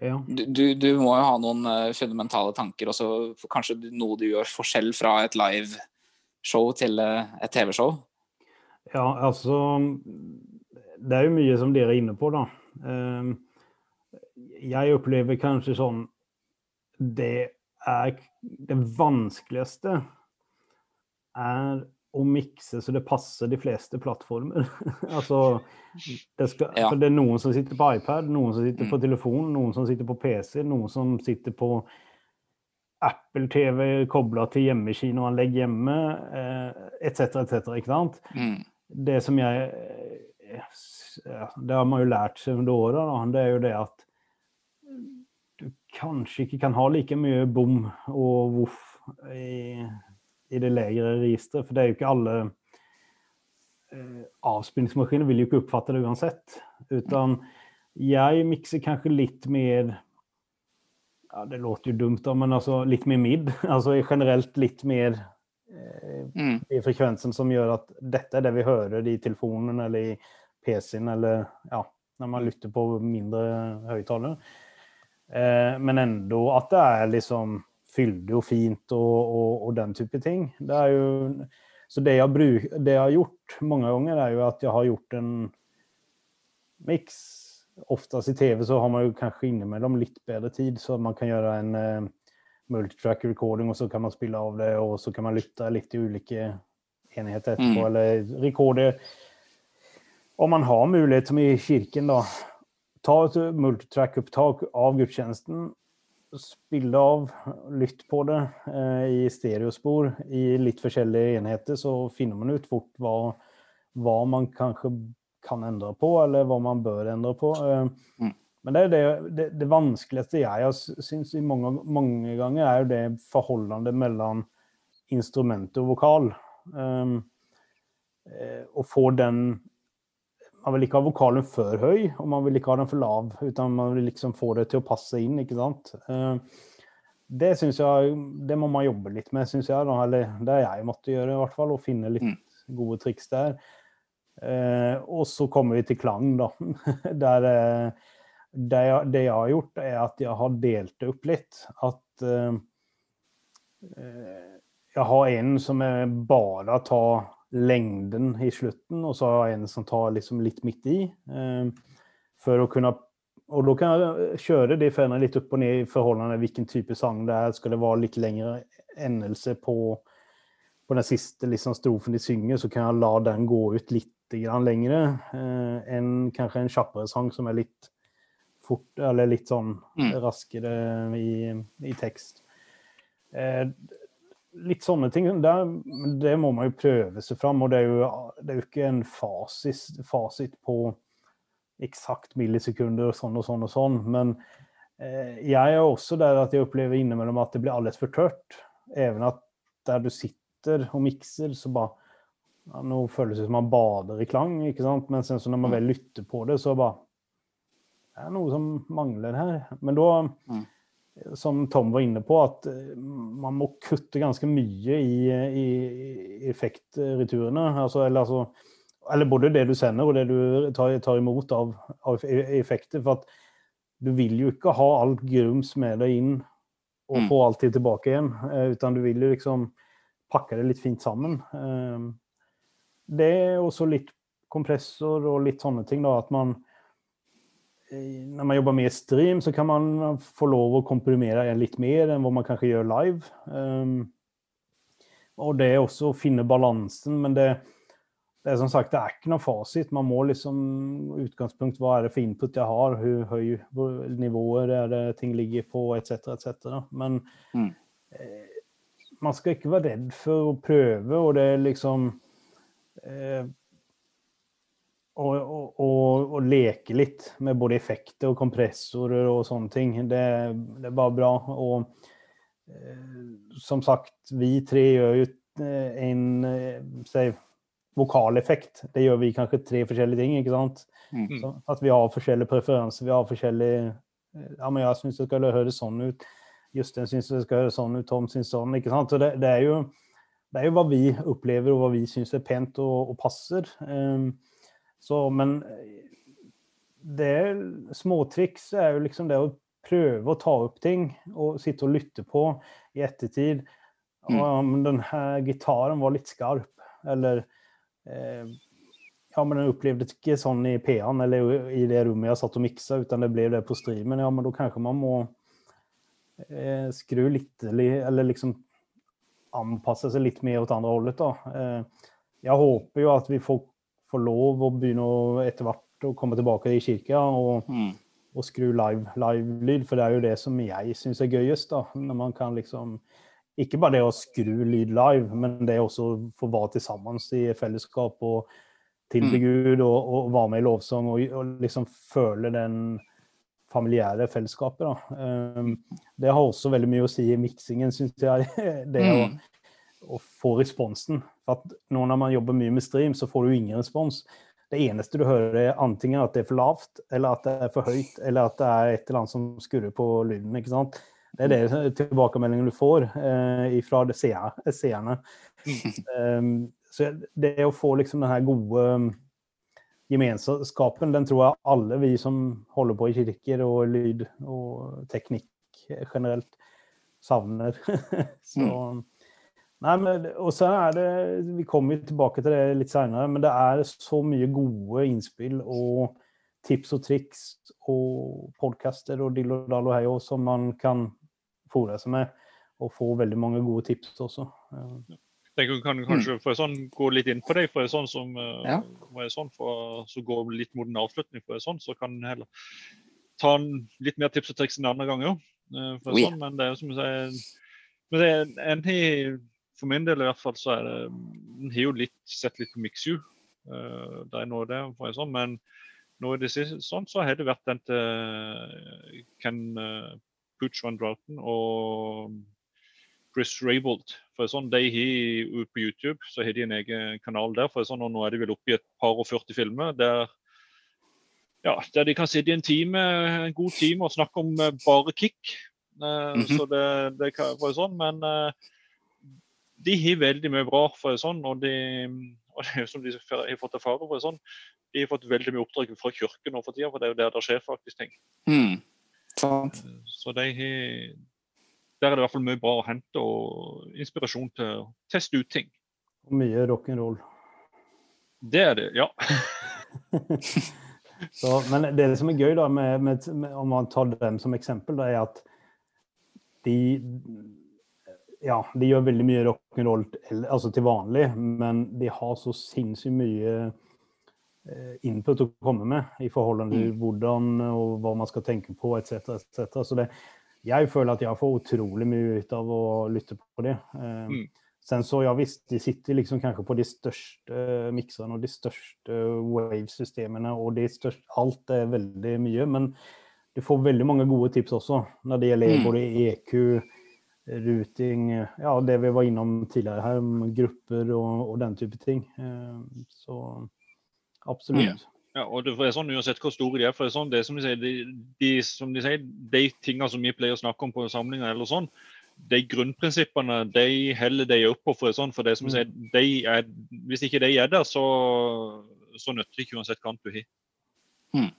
B: ja. du, du, må jo ha noen uh, fundamentale tanker også, kanskje noe du gjør forskjell fra et live-show til et TV-show?
D: Ja, altså Det er jo mye som dere er inne på, da. Ehm, jeg opplever kanskje sånn Det er det vanskeligste er å mikse så det passer de fleste plattformer. <laughs> altså, det, skal, ja. det, er noen som sitter på iPad, noen som sitter på mm. telefon, noen som sitter på PC, noen som sitter på Apple TV kobla til hjemmekinoanlegg hjemme, etc., eh, etc. Et ikke sant? Mm. Det som jeg det har man jo lært seg under åra, det er jo det at du kanskje ikke kan ha like mye bom og voff i, i det legere registeret. For det er jo ikke alle eh, Avspillingsmaskiner vil jo ikke oppfatte det uansett. Utan jeg mikser kanskje litt mer ja, Det låter jo dumt, da, men altså litt mer mid. <laughs> Altså generelt litt mer eh, mm. i frekvensen som gjør at dette er det vi hører i telefonen eller i PC-en eller ja, når man lytter på mindre høyttaler. Eh, men enda at det er liksom fyldig og fint og, og, og, den type ting. Det er jo, så det jeg, bruk, det jeg har gjort mange ganger, er jo at jeg har gjort en mix. Oftest i TV så har man jo kanskje innimellom litt bedre tid, så man kan gjøre en eh, multitrack recording, og så kan man spille av det, og så kan man lytte litt i ulike enheter etterpå, mm. eller rekorde om man har mulighet, som i kirken, da, ta et multitrack-opptak av gudstjenesten. Spille av, lytt på det eh, i stereospor i litt forskjellige enheter, så finner man ut fort hva, hva, man kanskje kan endre på, eller hva man bør endre på. Eh, mm. Men det, det, det, det, vanskeligste jeg syns mange, mange, ganger, er jo det forholdet mellom instrument og vokal. Um, eh, å få den Man vil ikke ha vokalen for høy, og man vil ikke ha den for lav. Utan man vil liksom få det til å passe inn, ikke sant. Eh, det syns jeg Det må man jobbe litt med, syns jeg. Eller det har jeg måttet gjøre, i hvert fall. Og finne litt
B: Mm.
D: gode triks der. Eh, og så kommer vi til klang, da. <laughs> Der eh, det, jeg, det jeg har gjort, er at jeg har delt det opp litt. At jeg har en som er bare tar lengden i slutten, og så har jeg en som tar liksom litt midt i. Eh, for å kunne Og da kan jeg kjøre de fellene litt opp og ned i forhold til hvilken type sang det er. Skal det være litt lengre endelse på, på den siste liksom, strofen de synger, så kan jeg la den gå ut litt grann lengre eh, enn kanskje en kjappere sang som er litt fort, eller litt sånn
B: Mm.
D: raskere i, i tekst. Litt sånne ting. Der, det må man jo prøve seg fram, og det er jo, det er jo ikke en fasit, fasit på eksakt millisekunder og sånn og sånn og sånn, men eh, jeg er også der at jeg opplever innimellom at det blir altfor for tørt. Even at der du sitter og mikser, så bare ja, Nå føles det som man bader i klang, ikke sant? men sen så når man vel lytter på det, så bare Det er noe som mangler her. Men da,
B: Mm.
D: Som Tom var inne på, at eh, man må kutte ganske mye i, i, effektreturene. Altså, eller, altså, eller både det du sender og det du tar, tar imot av, av e- effekter. For at du vil jo ikke ha alt grums med deg inn og
B: Mm.
D: få det tilbake igjen. eh, Utan du vil jo liksom pakke det litt fint sammen. Eh, Det er også litt kompressor og litt sånne ting, da. At man Når man jobber med stream, så kan man få lov å komprimere litt mer enn hva man kanskje gjør live. Um, og det er også å finne balansen, men det, det er som sagt, det er ikke noe fasit. Man må liksom Utgangspunkt, hva er det for input jeg har? Hvor høy nivåer er det ting ligger på, etc., etc. Men
B: Mm.
D: eh, man skal ikke være redd for å prøve, og det er liksom eh, og, å, å leke litt med både effekter og kompressorer og sånne ting. Det, det er bare bra. Og eh, som sagt, vi tre gjør jo eh, en eh, vokaleffekt. Det gjør vi kanskje tre forskjellige ting, ikke sant?
B: Mm.
D: Så at vi har forskjellige preferanser. Vi har forskjellige eh, Ja, men jeg syns det skal høres sånn ut. Justin syns det skal høres sånn ut. Tom syns sånn. ikke sant? Så det, det, er jo, det er jo hva vi opplever, og hva vi syns er pent og, og passer. Um, så, men eh, det er småtriks er jo liksom det å prøve å ta opp ting og sitte og lytte på i ettertid. om
B: Mm.
D: ja, men den her gitaren var litt skarp. Eller eh, Ja, men den opplevdes ikke sånn i P-en eller i det rommet jeg satt og miksa, utan det ble det på streamen. Ja, men da kanskje man må eh, skru litt, eller liksom anpasse seg litt mer åt andre holdet, da. Eh, jeg håper jo at vi får, får lov å begynne å etter hvert å komme tilbake i kirka og,
B: Mm.
D: og skru live- live-lyd, for det er jo det som jeg syns er gøyest, da. Når man kan liksom Ikke bare det å skru lyd live, men det også å få være sammen i fellesskap og tilbe
B: Mm.
D: Gud og, og være med i lovsang og, og liksom føle den familiære fellesskapet. Da. Um, det har også veldig mye å si i miksingen, syns jeg. <laughs> Det å,
B: Mm.
D: å få responsen. For nå når man jobber mye med stream, så får du ingen respons. Det eneste du hører, er antingen at det er for lavt, eller at det er for høyt, eller at det er et eller annet som skurrer på lyden. ikke sant? Det er det tilbakemeldingen du får eh, fra seerne. Um, <laughs> så det å få liksom den her gode um, gemenskapen, den tror jeg alle vi som holder på i kirker og lyd og teknikk generelt savner. <laughs> så Nei, men, og så er det Vi kommer tilbake til det litt seinere, men det er så mye gode innspill og tips og triks og podkaster og dill og dall og hei også, som man kan fòre seg med. Og få veldig mange gode tips også.
C: Jeg kan kanskje for sånn, gå litt inn på det, for sånn som eh,
B: Ja.
C: sånn, for, så går litt mot en avslutning. for sånn, Så kan en heller ta en, litt mer tips og triks enn andre ganger. eh, for
B: Oh,
C: sånn, Men det er jo som du sier men det er en For min del i hvert fall, så er det En har jo litt, sett litt på MixU. Uh, det er noe der, for sånn, men nå i det siste sånn, så har det vært den til Ken uh, Pooch van Drouten og Chris Raybold. For sånn, de har på YouTube så har de en egen kanal der. for sånn, og Nå er de vel oppe i et par og 40 filmer der, ja, der de kan sitte i en time, en god time og snakke om bare kick. Uh, mm -hmm. Så det, det kan for sånn, Men uh, de har veldig mye bra. for sånn, og, de, og det er som de har fått erfare for sånn, De har fått veldig mye oppdrag fra kirken nå for tida, for det er jo der det skjer faktisk ting.
B: Mm. Sant.
C: Så de har der er det i hvert fall mye bra å hente og inspirasjon til å teste ut ting.
D: Og mye rock'n'roll.
C: Det er det, ja. <laughs>
D: Så, men det som er gøy, da, med, med, med, om man tar dem som eksempel, det er at de ja, de gjør veldig mye rock'n'roll altså til vanlig, men de har så sinnssykt mye eh, input å komme med i forhold til mm. hvordan og hva man skal tenke på etc. etc. Så det, jeg føler at jeg får utrolig mye ut av å lytte på det. Eh, mm. Sen så, ja visst, de sitter liksom kanskje på de største mikserne og de største wave-systemene, og de største, alt er veldig mye. Men du får veldig mange gode tips også når det gjelder mm. både EQ, ruting, ja, det vi var innom tidligere her, grupper og, og den type ting. Eh, så absolutt. Mm.
C: Ja, og det er sånn Uansett hvor store de er. for det er sånn, det som de sier, de, de, som de sier, de tingene som vi pleier å snakke om på samlinger, eller sånn, de grunnprinsippene de heller de opp på. For det, sånn, for det som de sier, de er, Hvis ikke de er der, så, så nytter det ikke uansett hva du har.
B: Hmm.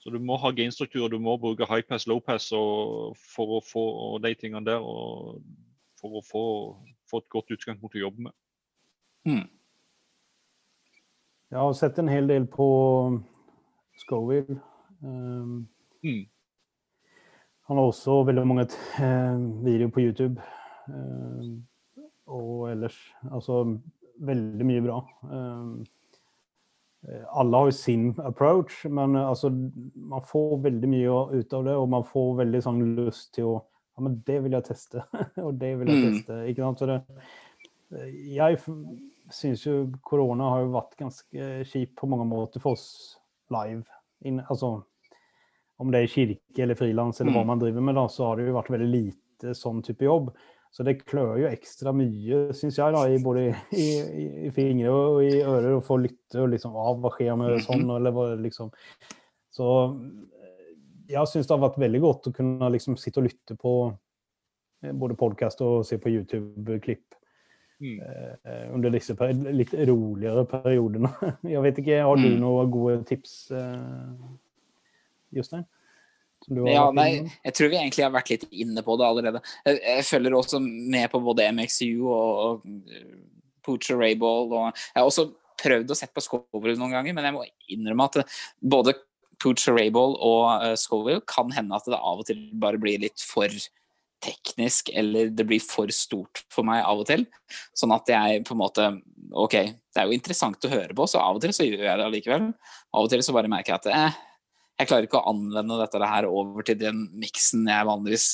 C: Så du må ha gainstruktur, du må bruke high pass, low pass og, for å få de tingene der. og For å få, få et godt utgangspunkt å jobbe med.
B: Mm.
D: Jeg har sett en hel del på Scoville. Um,
C: mm.
D: Han har også veldig mange uh, videoer på YouTube. Uh, og ellers Altså veldig mye bra. Uh, alle har jo sin approach, men altså, man får veldig mye ut av det. Og man får veldig sånn lyst til å Ja, men det vil jeg teste. <laughs> og det vil jeg mm. teste. Ikke sant? Så det, jeg syns jo korona har jo vært ganske kjipt på mange måter for oss live. In, altså, om det er kirke eller frilans eller hva mm. man driver med, da, så har det jo vært veldig lite sånn type jobb. Så det klør jo ekstra mye, syns jeg, da, i både i, i, i, fingre og i ører, å få lytte og liksom av, Hva skjer med sånn, mm-hmm. eller hva liksom Så jeg syns det har vært veldig godt å kunne liksom sitte og lytte på eh, både podkast og se på YouTube-klipp Mm. Eh, under disse litt roligere periodene. <laughs> Jeg vet ikke, Har du mm. noen gode tips, eh, Jostein?
B: Ja, nei, jeg tror vi egentlig har vært litt inne på det allerede. Jeg, jeg følger også med på både MXU og, og eh, Poocher Rayball. Og jeg har også prøvd å sette på Scoville noen ganger, men jeg må innrømme at både Poocher Rayball og uh, Scoville kan hende at det av og til bare blir litt for teknisk eller det blir for stort for meg av og til. Sånn at jeg på en måte OK, det er jo interessant å høre på, så av og til så gjør jeg det allikevel. Av og til så bare merker jeg at eh, jeg klarer ikke å anvende dette her over til den miksen jeg vanligvis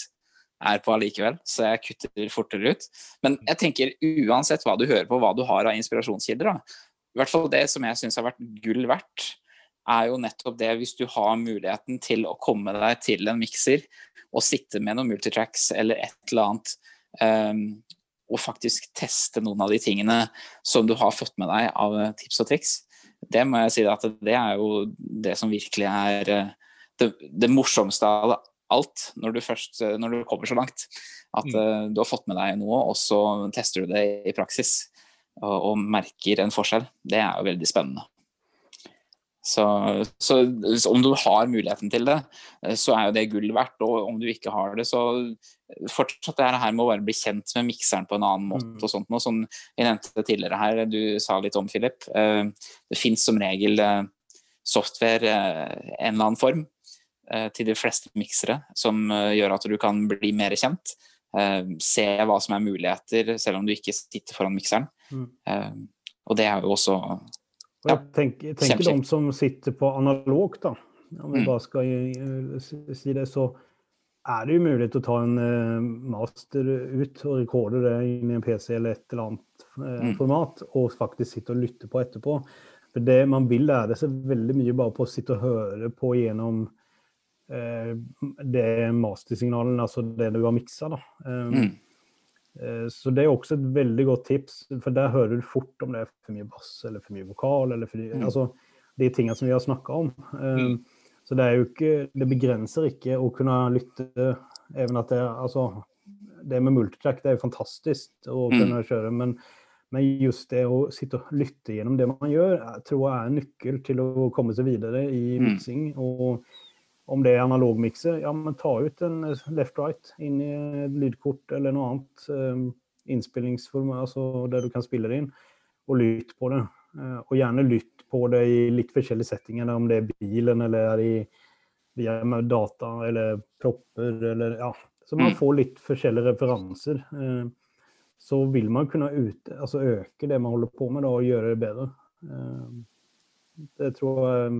B: er på allikevel, så jeg kutter fortere ut. Men jeg tenker uansett hva du hører på, hva du har av inspirasjonskilder, da. I hvert fall det som jeg syns har vært gull verdt, er jo nettopp det hvis du har muligheten til å komme deg til en mikser og sitte med noen multitracks eller et eller annet um, og faktisk teste noen av de tingene som du har fått med deg av tips og triks. Det må jeg si at det er jo det som virkelig er eh, det, det morsomste av alt, når du først når du kommer så langt. At mm. du har fått med deg noe, og så tester du det i praksis og, og merker en forskjell. Det er jo veldig spennende. Så, så, om du har muligheten til det, eh, så er jo det gull verdt. Og om du ikke har det, så fortsatt det her med å bare bli kjent med mikseren på en annen måte. Mm. og sånt noe, Som jeg nevnte tidligere her, du sa litt om, Philip. Eh, det fins som regel eh, software en eller annen form til de fleste miksere som gjør at du kan bli mer kjent. Se hva som er muligheter, selv om du ikke sitter foran mikseren. Mm. Og det er jo også
D: jeg tenker, tenker de som sitter på analogt, da, om vi mm. bare skal si det, så er det jo mulig å ta en uh, master ut og rekorde det inn i en PC eller et eller annet uh, mm. format, og faktisk sitte og lytte på etterpå. For det Man vil lære seg veldig mye bare på å sitte og høre på gjennom eh, det mastersignalen, altså det du har miksa. Um, mm. Eh, så det er også et veldig godt tips, for der hører du fort om det er for mye bass eller for mye vokal. eller for, mm. altså, De tingene som vi har snakka om. Eh, mm. Så det er jo ikke Det begrenser ikke å kunne lytte even at det, altså, det med multitrack det er jo fantastisk å mm. kunne kjøre, men, men, just det å sitte og lytte gjennom det man gjør, jeg tror jeg er en nøkkel til å komme seg videre i mm. miksing. Og om det er analogmikser, ja, men ta ut en left-right inn i lydkort eller noe annet. Um, innspillingsform, altså der du kan spille det inn, og lytt på det. Uh, og gjerne lytt på det i litt forskjellige settinger, om det er bilen eller er i via data eller propper eller ja. Så man mm. får litt forskjellige referanser. Så vil man kunne ut, altså øke det man holder på med da, og gjøre det bedre. Det tror jeg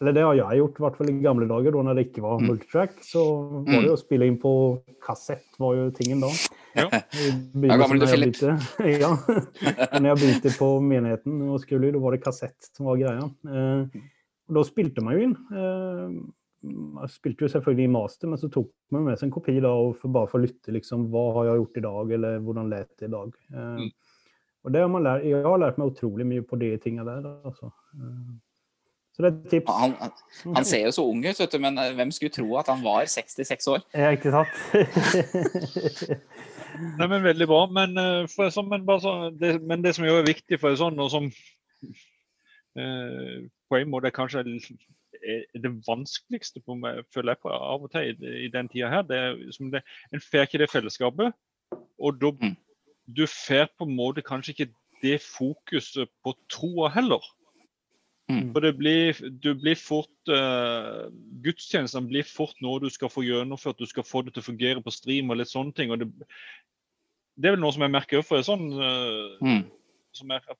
D: eller det har jeg gjort, i hvert fall i gamle dager, da når det ikke var mm. multitrack. Så var det jo å spille inn på kassett, var jo tingen da. Ja.
B: Gammel du, Philip.
D: ja. når jeg begynte på menigheten og skulle, da var det kassett som var greia. Eh, da spilte man jo inn. Eh, jeg spilte jo selvfølgelig i master, men så tok man med seg en kopi da, for, bare for å lytte. liksom, Hva har jeg gjort i dag, eller hvordan let det i dag? Eh, mm. og det har man lært, Jeg har lært meg utrolig mye på de tingene der. altså. Eh, så det er et tips.
B: Han, han, ser jo så ung ut, vet du, men eh, hvem skulle tro at han var 66 år?
D: Ja, ikke sant? <laughs>
C: Nei, men Veldig bra. Men, uh, sånn, men, så, det, men, det, som jo er viktig for sånn, og som eh, på en måte kanskje er det vanskeligste på meg, føler jeg på av og til i, i den tida her, det er som det, en får ikke det fellesskapet. Og da, mm. du får på en måte kanskje ikke det fokuset på troa heller. Mm. For det blir, du blir fort uh, Gudstjenestene blir fort noe du skal få gjennomført, du skal få det til å fungere på stream og litt sånne ting. og Det, det er vel noe som jeg merker for sånn uh, mm. som er,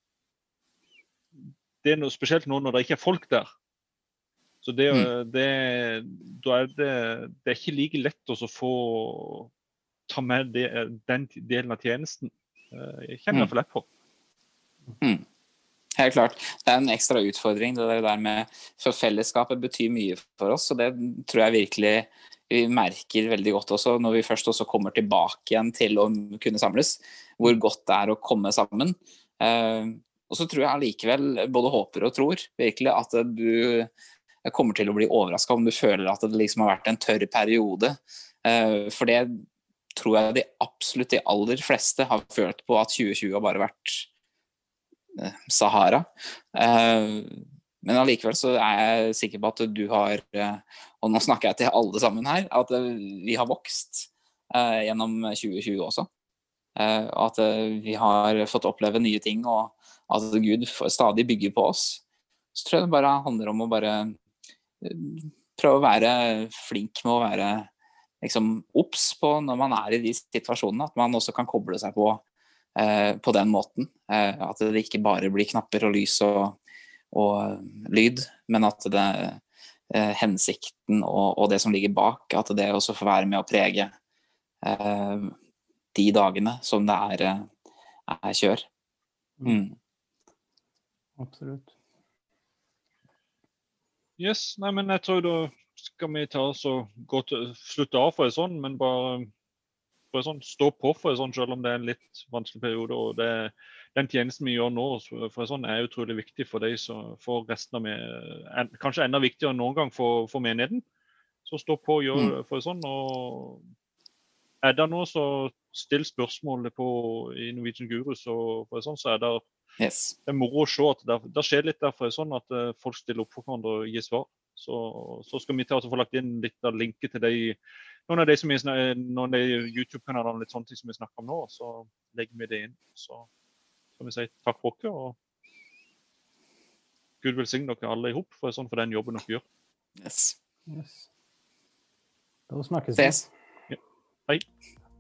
C: Det er noe spesielt nå når det ikke er folk der. Så det, mm. det, da er det, det er ikke like lett å få ta med det, den delen av tjenesten. Uh, jeg kjenner iallfall fall jeg på.
B: Mm. Helt klart. Det er en ekstra utfordring. Det der med For fellesskapet betyr mye for oss, og det tror jeg virkelig vi merker veldig godt også når vi først også kommer tilbake igjen til å kunne samles. Hvor godt det er å komme sammen. Eh, og så tror jeg allikevel, både håper og tror, virkelig at du kommer til å bli overraska om du føler at det liksom har vært en tørr periode. Eh, for det tror jeg de absolutt de aller fleste har følt på at 2020 har bare vært Sahara. Eh, men allikevel så er jeg sikker på at du har, eh, og nå snakker jeg til alle sammen her, at vi har vokst gjennom 2020 også. Og at vi har fått oppleve nye ting, og at Gud stadig bygger på oss. Så tror jeg det bare handler om å bare prøve å være flink med å være liksom på når man er i de situasjonene. At man også kan koble seg på Eh, på den måten. Eh, at det ikke bare blir knapper og lys og, og lyd, men at det eh, hensikten og, og, det som ligger bak, at det også får være med å prege de dagene som det er, er kjør. Mm. mm.
D: Absolutt.
C: Yes, nei, men jeg tror da skal vi ta oss og gå til, slutte av for en sånn, men bare for sånn, stå på for det sånn, selv om det er en litt vanskelig periode. og det, Den tjenesten vi gjør nå, for sånn, er utrolig viktig for, de, for resten av med, Kanskje enda viktigere enn noen gang for, for menigheten. Så stå på og gjør mm. for sånn. og Er det noe, så still spørsmålet på, i Norwegian Guru, så, for sånn, så er det, yes. det er moro å se at det, det skjer litt derfor sånn at eh, folk stiller opp for hverandre og gir svar. Så, så skal vi ta å få lagt inn litt av linket til de noen av de, som de YouTube-kanalene litt sånne ting som vi snakker om nå, så legger vi det inn. Så skal vi si takk for dere. og Gud velsigne dere alle i hop for, sånn for den jobben dere gjør.
B: Yes.
D: yes. Da snakkes vi.
C: Ja. Hei.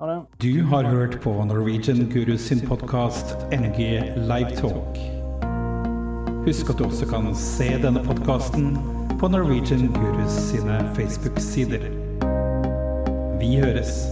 A: Ha det. Du har hørt på Norwegian Guru sin podkast NG Livetalk. Husk at du også kan se denne podkasten på Norwegian Gurus sine Facebook-sider. Vi høres.